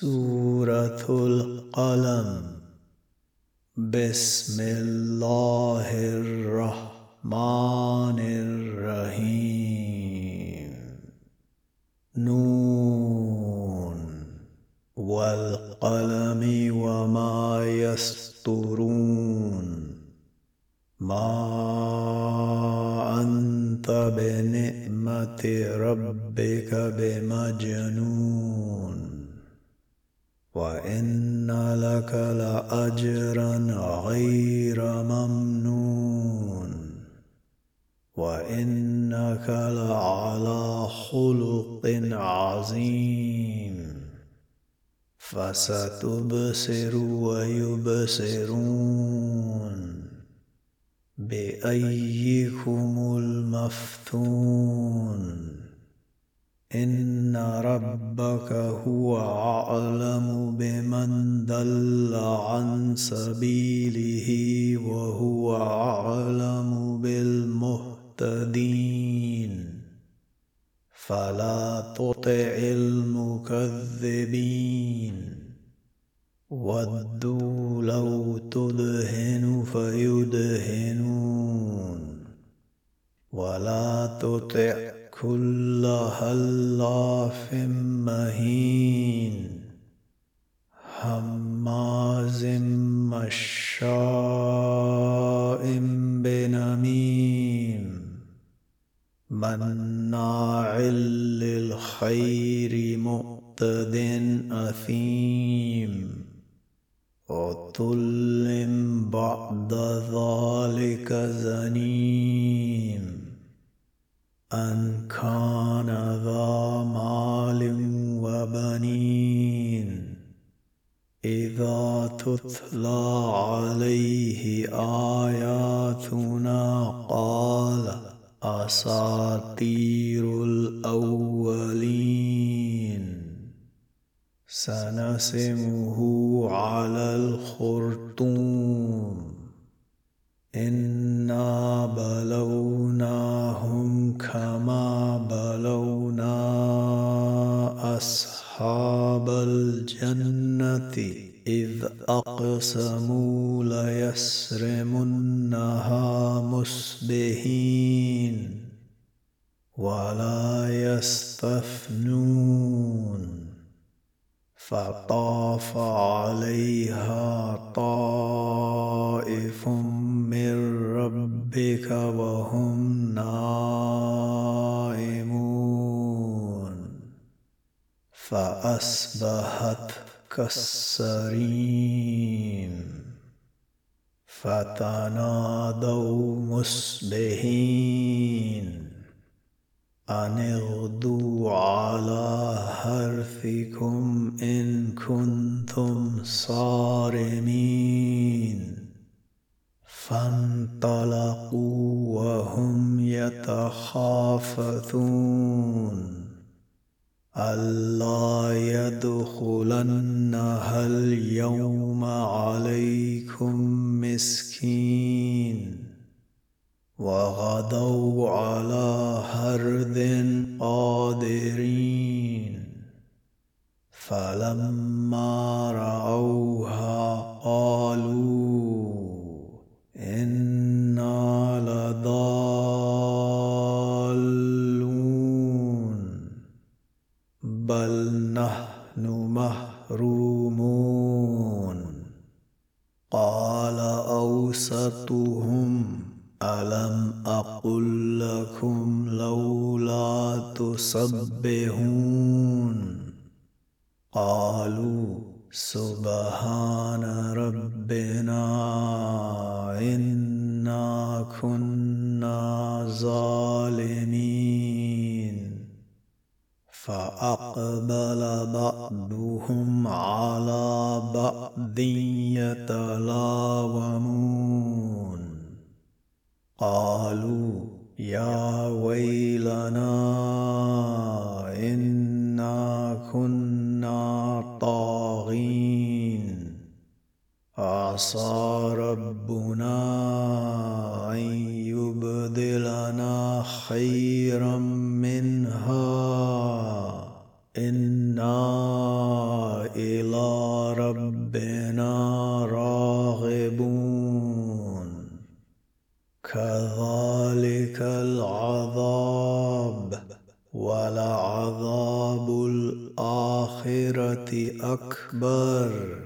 سورة القلم. بسم الله الرحمن الرحيم. نون. والقلم وما يسطرون ما أنت بنعمة ربك بمجنون. وإن لك لأجرا غير ممنون. وإنك لعلى خلق عظيم. فستبصر ويبصرون. بأيكم المفتون. ربك هو أعلم بمن دل عن سبيله وهو أعلم بالمهتدين فلا تطع المكذبين ودوا لو تدهن فيدهنون ولا تطع كل هلاف مهين هماز مشاء بنميم مناع للخير مؤتد أثيم. عتل بعد ذلك زنيم. أن كان ذا مال وبنين إذا تتلى عليه آياتنا قال أساطير الأولين. سنسمه على الخرطوم. إنا بلوناهم كما أصحاب الجنة إذ أقسموا ليسرمنها مسبهين ولا يستثنون فطاف عليها طائف من ربك وهم نائمون فأصبحت كالسريم فتنادوا مصبحين أن اغدوا على حرثكم إن كنتم صارمين فانطلقوا وهم يتخافتون فلما رأوها قالوا إنا لضالون بل نحن محرومون. قال أوسطهم ألم أقل لكم لولا تسبحون قالوا سبحان ربنا إنا كنا ظالمين فأقبل بعضهم على بعض يتلاومون قالوا يا ويلنا عسى ربنا أن يبدلنا خيرا منها. إنا إلى ربنا راغبون. كذلك العذاب ولعذاب الآخرة أكبر.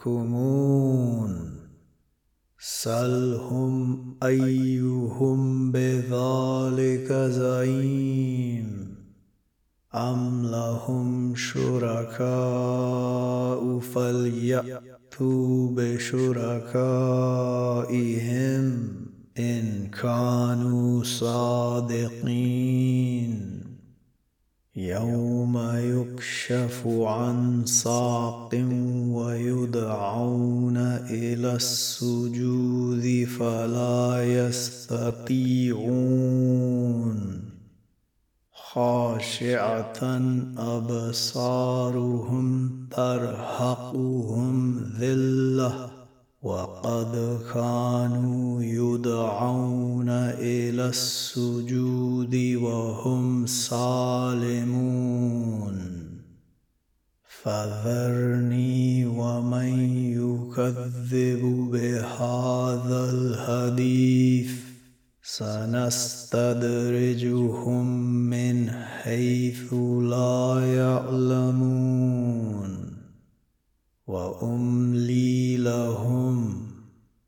تحكمون سلهم أيهم بذلك زعيم أم لهم شركاء فليأتوا بشركائهم إن كانوا صادقين يوم يكشف عن ساق ويدعون إلى السجود فلا يستطيعون. خاشعة أبصارهم ترهقهم ذلة. وقد كانوا يدعون إلى السجود وهم سالمون. فذرني ومن يكذب بهذا الحديث سنستدرجهم من حيث لا يعلمون. وأملي لهم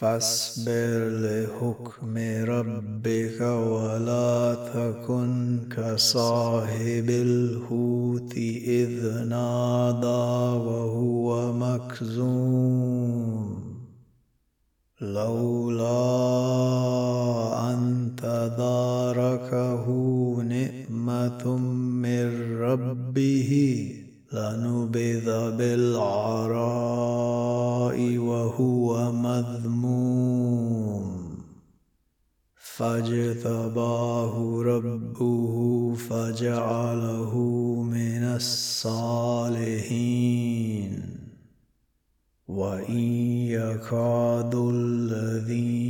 فاصبر لحكم ربك ولا تكن كصاحب الحوت إذ نادى وهو مكزوم. لولا أن تداركه نعمة من ربه لنبذ بالعراء وهو مذموم. فاجتباه ربه فجعله من الصالحين. وإن يكاد الذين